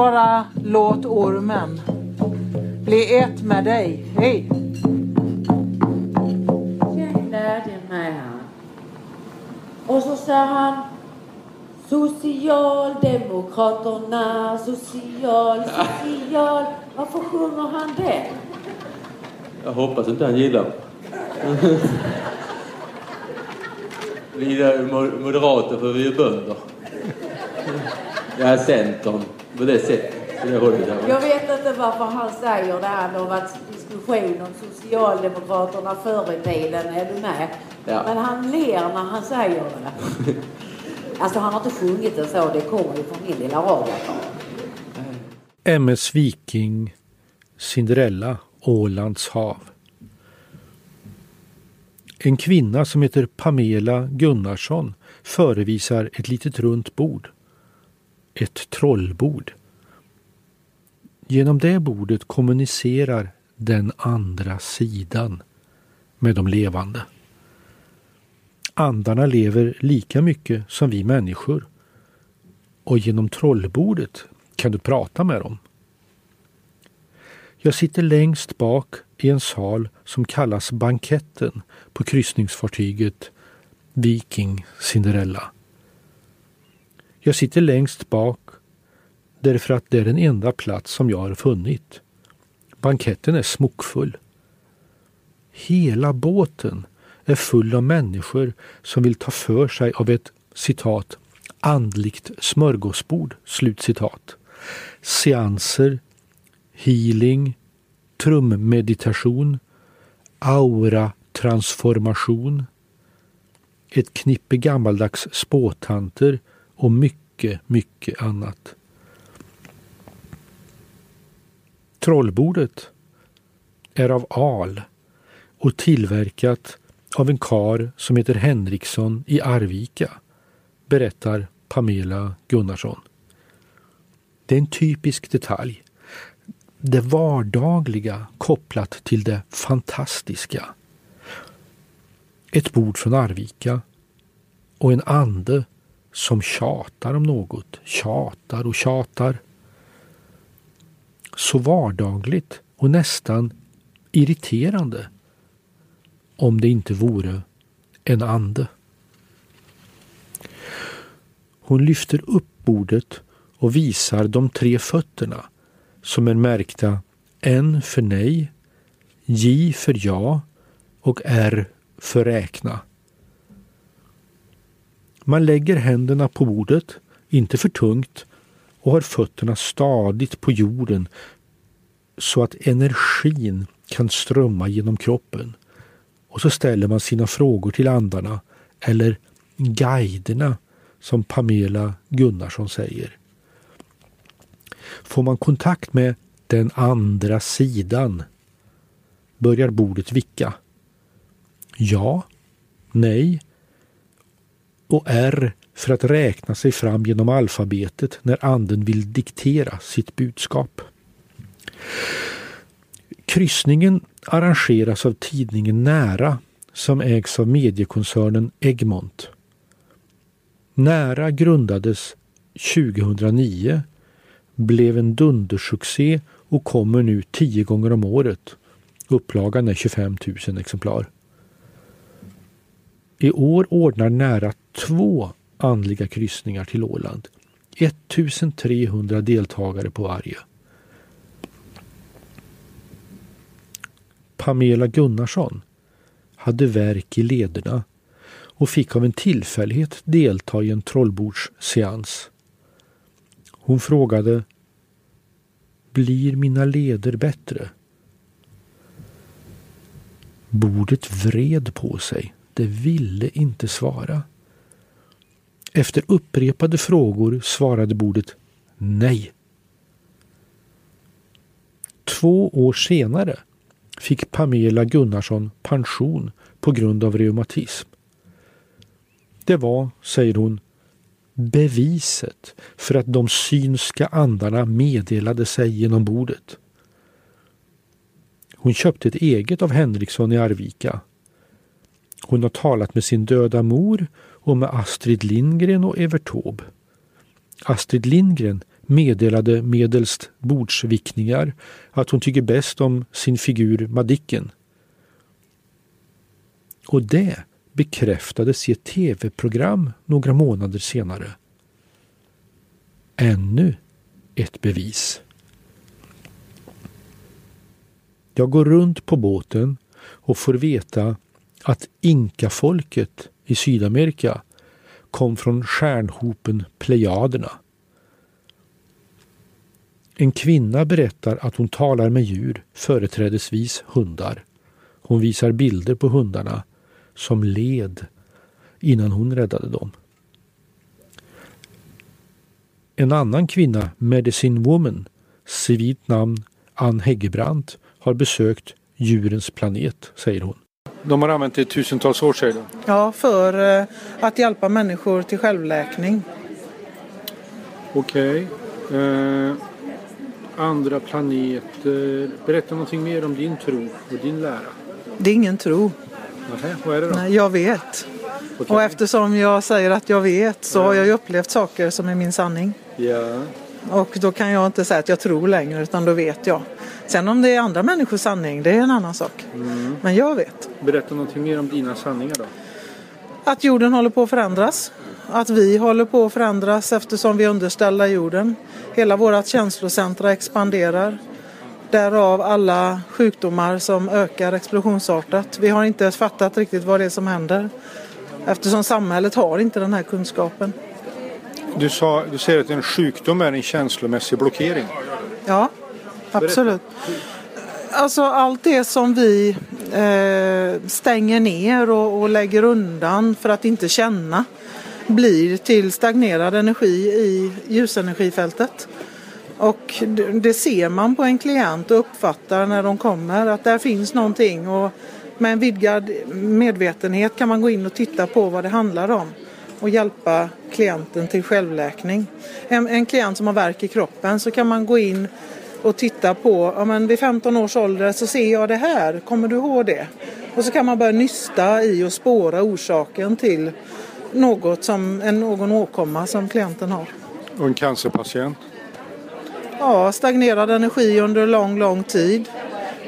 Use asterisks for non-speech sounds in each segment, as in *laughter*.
Bara låt ormen bli ett med dig. Hej! Han. Och så säger han Socialdemokraterna, social, social. Varför sjunger han det? Jag hoppas inte han gillar Vi är mo- moderater för vi är bönder. Ja, Centern på det sättet. På det hållet. där, va? Jag vet inte varför han säger det här. om att diskussion om Socialdemokraterna förr i tiden. Är du med? Ja. Men han ler när han säger det. *laughs* Alltså han har inte sjungit det så. Det kommer ju från min lilla radioapparat. MS Viking, Cinderella, Ålands hav. En kvinna som heter Pamela Gunnarsson förevisar ett litet runt bord. Ett trollbord. Genom det bordet kommunicerar den andra sidan med de levande. Andarna lever lika mycket som vi människor och genom trollbordet kan du prata med dem. Jag sitter längst bak i en sal som kallas Banketten på kryssningsfartyget Viking Cinderella. Jag sitter längst bak därför att det är den enda plats som jag har funnit. Banketten är smockfull. Hela båten är full av människor som vill ta för sig av ett citat andligt smörgåsbord. Slutcitat. Seanser, healing, trummeditation, aura-transformation, ett knippe gammaldags spåtanter och mycket, mycket annat. Trollbordet är av al och tillverkat av en kar som heter Henriksson i Arvika, berättar Pamela Gunnarsson. Det är en typisk detalj. Det vardagliga kopplat till det fantastiska. Ett bord från Arvika och en ande som tjatar om något, tjatar och tjatar. Så vardagligt och nästan irriterande om det inte vore en ande. Hon lyfter upp bordet och visar de tre fötterna som är märkta N för nej, J för ja och R för räkna. Man lägger händerna på bordet, inte för tungt, och har fötterna stadigt på jorden så att energin kan strömma genom kroppen. Och så ställer man sina frågor till andarna, eller guiderna, som Pamela Gunnarsson säger. Får man kontakt med den andra sidan börjar bordet vicka. Ja, nej och R för att räkna sig fram genom alfabetet när anden vill diktera sitt budskap. Kryssningen arrangeras av tidningen Nära som ägs av mediekoncernen Egmont. Nära grundades 2009, blev en dundersuccé och kommer nu tio gånger om året. Upplagan är 25 000 exemplar. I år ordnar Nära två andliga kryssningar till Åland. 1300 deltagare på varje. Pamela Gunnarsson hade värk i lederna och fick av en tillfällighet delta i en trollbordsseans. Hon frågade Blir mina leder bättre? Bordet vred på sig. Det ville inte svara. Efter upprepade frågor svarade bordet nej. Två år senare fick Pamela Gunnarsson pension på grund av reumatism. Det var, säger hon, beviset för att de synska andarna meddelade sig genom bordet. Hon köpte ett eget av Henriksson i Arvika. Hon har talat med sin döda mor och med Astrid Lindgren och Evert Taube. Astrid Lindgren meddelade medelst bordsvickningar att hon tycker bäst om sin figur Madicken. Och det bekräftades i ett tv-program några månader senare. Ännu ett bevis. Jag går runt på båten och får veta att inkafolket i Sydamerika kom från stjärnhopen Plejaderna. En kvinna berättar att hon talar med djur, företrädesvis hundar. Hon visar bilder på hundarna som led innan hon räddade dem. En annan kvinna, Medicine Woman, civilt namn Ann Heggebrant, har besökt djurens planet, säger hon. De har använt det i tusentals år säger du? Ja, för eh, att hjälpa människor till självläkning. Okej. Okay. Eh, andra planeter. Berätta någonting mer om din tro och din lära. Det är ingen tro. Nähä, vad är det då? Nej, jag vet. Okay. Och eftersom jag säger att jag vet så ja. har jag ju upplevt saker som är min sanning. Ja. Och då kan jag inte säga att jag tror längre utan då vet jag. Sen om det är andra människors sanning, det är en annan sak. Mm. Men jag vet. Berätta någonting mer om dina sanningar då. Att jorden håller på att förändras. Att vi håller på att förändras eftersom vi är underställda jorden. Hela vårt känslocentra expanderar. Därav alla sjukdomar som ökar explosionsartat. Vi har inte fattat riktigt vad det är som händer. Eftersom samhället har inte den här kunskapen. Du, sa, du säger att en sjukdom är en känslomässig blockering. Ja, absolut. Alltså allt det som vi eh, stänger ner och, och lägger undan för att inte känna blir till stagnerad energi i ljusenergifältet. Och det ser man på en klient och uppfattar när de kommer att där finns någonting och med en vidgad medvetenhet kan man gå in och titta på vad det handlar om och hjälpa klienten till självläkning. En, en klient som har värk i kroppen så kan man gå in och titta på, ja men vid 15 års ålder så ser jag det här, kommer du ihåg det? Och så kan man börja nysta i och spåra orsaken till något som, en, någon åkomma som klienten har. Och en cancerpatient? Ja, stagnerad energi under lång, lång tid.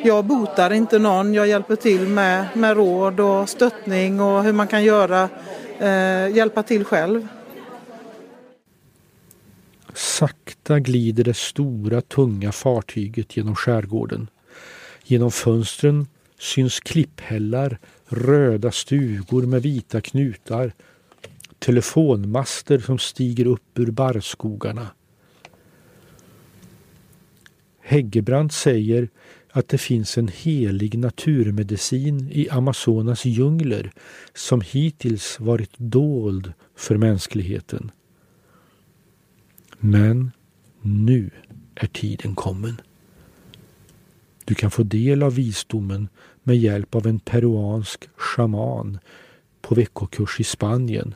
Jag botar inte någon, jag hjälper till med, med råd och stöttning och hur man kan göra, eh, hjälpa till själv. Sakta glider det stora tunga fartyget genom skärgården. Genom fönstren syns klipphällar, röda stugor med vita knutar, telefonmaster som stiger upp ur barrskogarna. Häggebrand säger att det finns en helig naturmedicin i Amazonas djungler som hittills varit dold för mänskligheten. Men nu är tiden kommen. Du kan få del av visdomen med hjälp av en peruansk shaman på veckokurs i Spanien.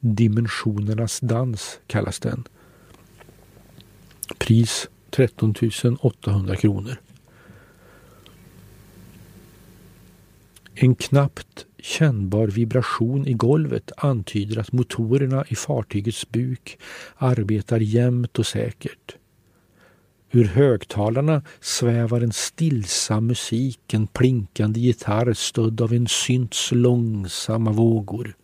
Dimensionernas dans kallas den. Pris 13 800 kronor. En knappt kännbar vibration i golvet antyder att motorerna i fartygets buk arbetar jämnt och säkert. Ur högtalarna svävar en stillsam musik, en plinkande gitarr stödd av en synts långsamma vågor.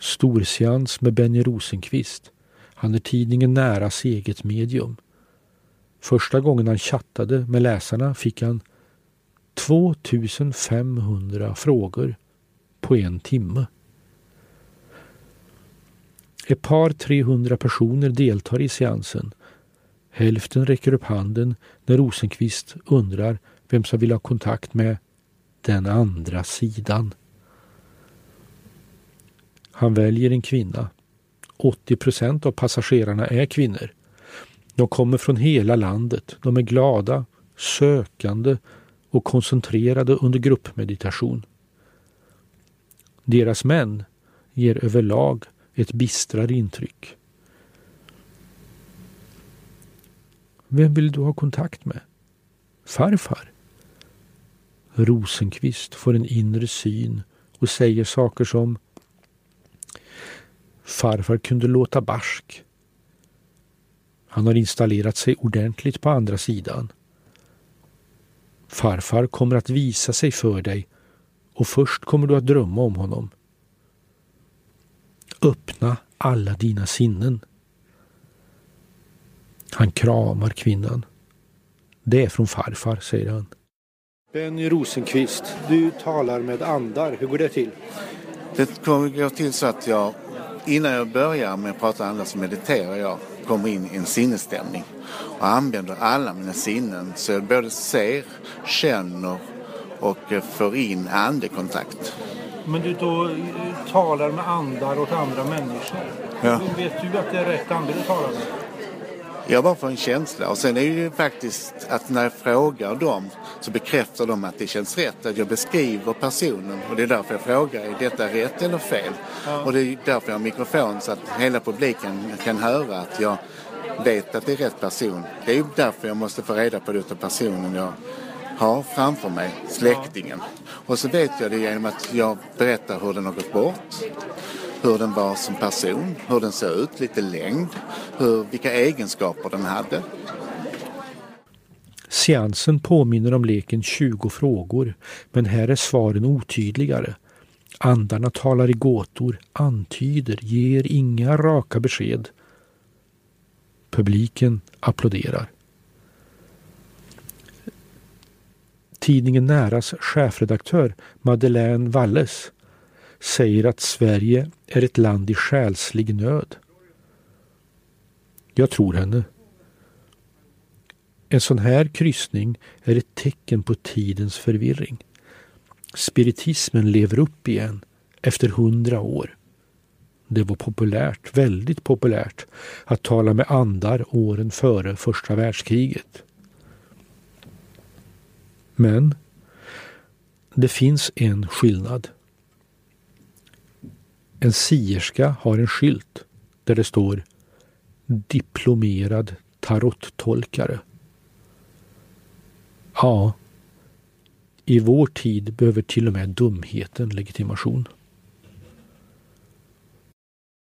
Storseans med Benny Rosenqvist. Han är tidningen Näras eget medium. Första gången han chattade med läsarna fick han 2500 frågor på en timme. Ett par 300 personer deltar i seansen. Hälften räcker upp handen när Rosenqvist undrar vem som vill ha kontakt med den andra sidan. Han väljer en kvinna. 80 procent av passagerarna är kvinnor. De kommer från hela landet. De är glada, sökande och koncentrerade under gruppmeditation. Deras män ger överlag ett bistrare intryck. Vem vill du ha kontakt med? Farfar? Rosenqvist får en inre syn och säger saker som Farfar kunde låta barsk, Han har installerat sig ordentligt på andra sidan. Farfar kommer att visa sig för dig och först kommer du att drömma om honom. Öppna alla dina sinnen. Han kramar kvinnan. Det är från farfar, säger han. Benny Rosenqvist, du talar med andar. Hur går det till? Det går till så att jag, innan jag börjar med att prata andar så mediterar jag, kommer in i en sinnesstämning och använder alla mina sinnen så jag både ser, känner och får in andekontakt. Men du då talar med andar åt andra människor. Ja. Hur vet du att det är rätt ande du talar med? Jag bara får en känsla och sen är det ju faktiskt att när jag frågar dem så bekräftar de att det känns rätt. Att jag beskriver personen och det är därför jag frågar, är detta rätt eller fel? Ja. Och det är därför jag har mikrofon så att hela publiken kan höra att jag vet att det är rätt person. Det är ju därför jag måste få reda på det av personen jag har framför mig, släktingen. Och så vet jag det genom att jag berättar hur den har gått bort hur den var som person, hur den såg ut, lite längd, hur, vilka egenskaper den hade. Seansen påminner om leken 20 frågor, men här är svaren otydligare. Andarna talar i gåtor, antyder, ger inga raka besked. Publiken applåderar. Tidningen Näras chefredaktör Madeleine Walles säger att Sverige är ett land i själslig nöd. Jag tror henne. En sån här kryssning är ett tecken på tidens förvirring. Spiritismen lever upp igen efter hundra år. Det var populärt, väldigt populärt, att tala med andar åren före första världskriget. Men det finns en skillnad. En sierska har en skylt där det står Diplomerad tarottolkare. Ja, i vår tid behöver till och med dumheten legitimation.